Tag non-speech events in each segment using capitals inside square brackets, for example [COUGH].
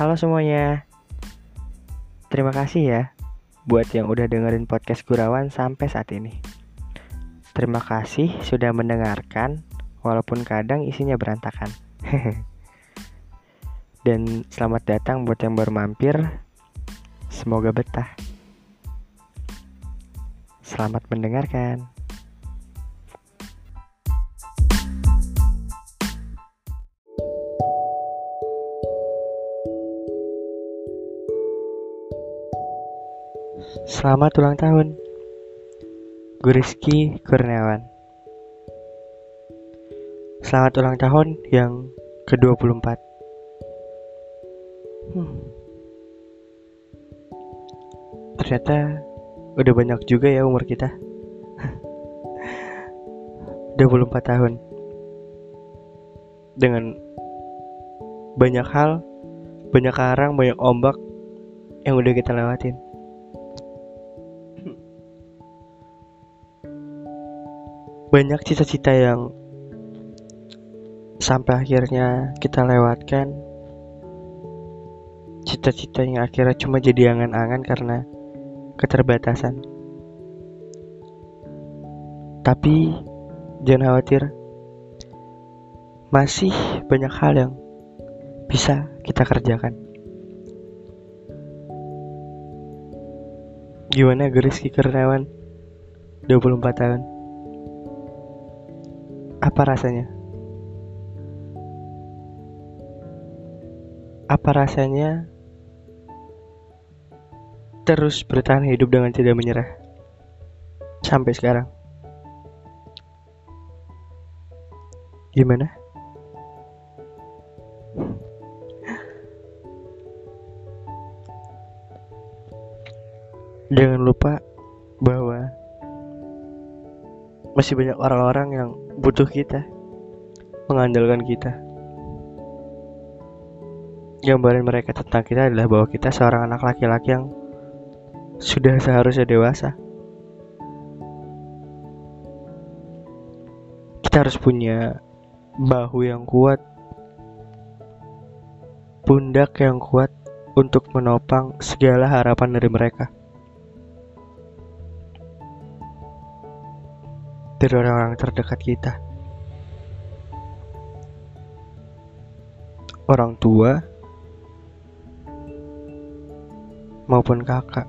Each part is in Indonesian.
Halo semuanya. Terima kasih ya buat yang udah dengerin podcast Gurawan sampai saat ini. Terima kasih sudah mendengarkan walaupun kadang isinya berantakan. [LAUGHS] Dan selamat datang buat yang baru mampir. Semoga betah. Selamat mendengarkan. Selamat ulang tahun. Gue Rizky Kurniawan. Selamat ulang tahun yang ke-24. Hmm. Ternyata udah banyak juga ya umur kita. [LAUGHS] 24 tahun. Dengan banyak hal, banyak karang, banyak ombak yang udah kita lewatin. Banyak cita-cita yang sampai akhirnya kita lewatkan. Cita-cita yang akhirnya cuma jadi angan-angan karena keterbatasan. Tapi jangan khawatir. Masih banyak hal yang bisa kita kerjakan. Gimana Geris Kurniawan 24 tahun apa rasanya? Apa rasanya terus bertahan hidup dengan tidak menyerah sampai sekarang? Gimana? Jangan lupa masih banyak orang-orang yang butuh kita, mengandalkan kita. Gambaran mereka tentang kita adalah bahwa kita seorang anak laki-laki yang sudah seharusnya dewasa. Kita harus punya bahu yang kuat, pundak yang kuat untuk menopang segala harapan dari mereka. Dari orang-orang terdekat kita. Orang tua maupun kakak.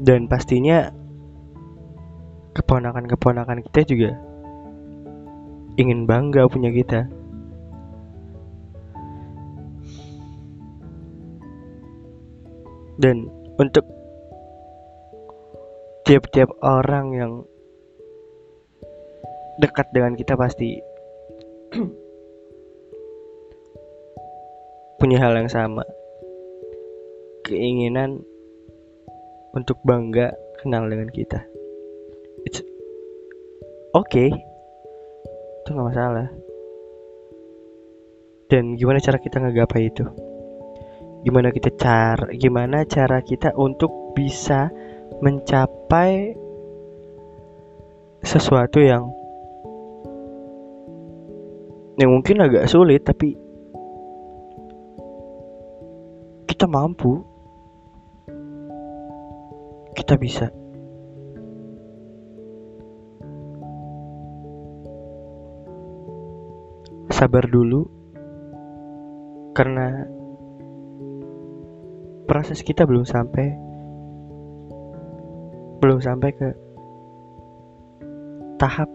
Dan pastinya keponakan-keponakan kita juga ingin bangga punya kita. Dan untuk tiap-tiap orang yang dekat dengan kita pasti [CLEARS THROAT] punya hal yang sama. Keinginan untuk bangga kenal dengan kita. It's okay. itu nggak masalah. Dan gimana cara kita ngegapai itu? Gimana kita cara gimana cara kita untuk bisa mencapai sesuatu yang yang mungkin agak sulit tapi kita mampu. Kita bisa. Sabar dulu karena proses kita belum sampai belum sampai ke tahap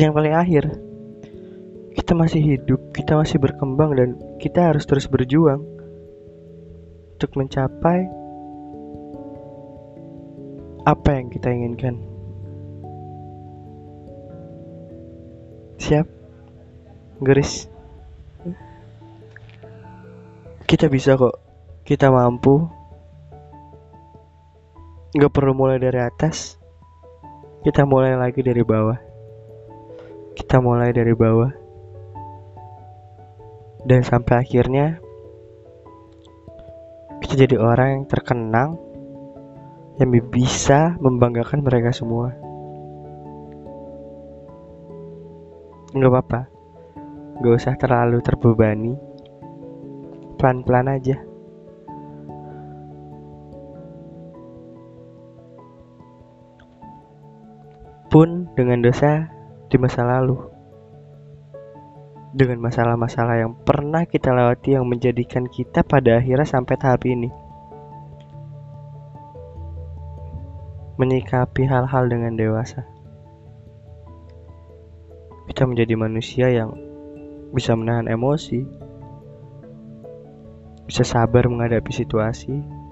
yang paling akhir. Kita masih hidup kita masih berkembang dan kita harus terus berjuang untuk mencapai apa yang kita inginkan. Siap? Garis kita bisa kok. Kita mampu nggak perlu mulai dari atas. Kita mulai lagi dari bawah. Kita mulai dari bawah. Dan sampai akhirnya kita jadi orang yang terkenang yang bisa membanggakan mereka semua. Nggak apa-apa. Gak usah terlalu terbebani. Pelan-pelan aja. Dengan dosa di masa lalu. Dengan masalah-masalah yang pernah kita lewati yang menjadikan kita pada akhirnya sampai tahap ini. Menyikapi hal-hal dengan dewasa. Kita menjadi manusia yang bisa menahan emosi, bisa sabar menghadapi situasi,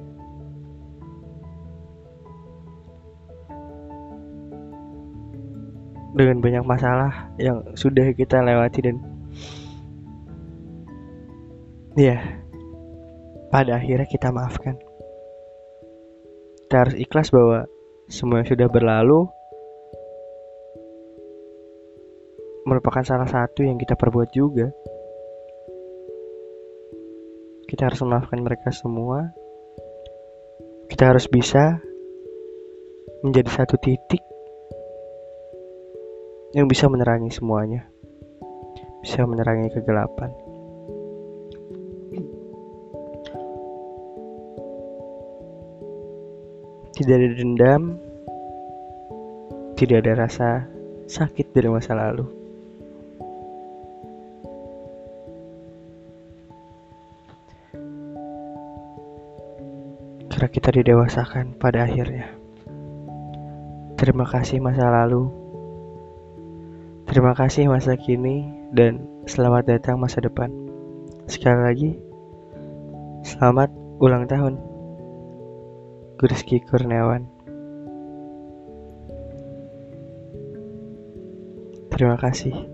dengan banyak masalah yang sudah kita lewati dan ya pada akhirnya kita maafkan. Kita harus ikhlas bahwa semua yang sudah berlalu merupakan salah satu yang kita perbuat juga. Kita harus memaafkan mereka semua. Kita harus bisa menjadi satu titik yang bisa menerangi semuanya, bisa menerangi kegelapan. Tidak ada dendam, tidak ada rasa sakit dari masa lalu. Karena kita didewasakan pada akhirnya. Terima kasih masa lalu Terima kasih masa kini dan selamat datang masa depan. Sekali lagi, selamat ulang tahun. Guriski Kurniawan. Terima kasih.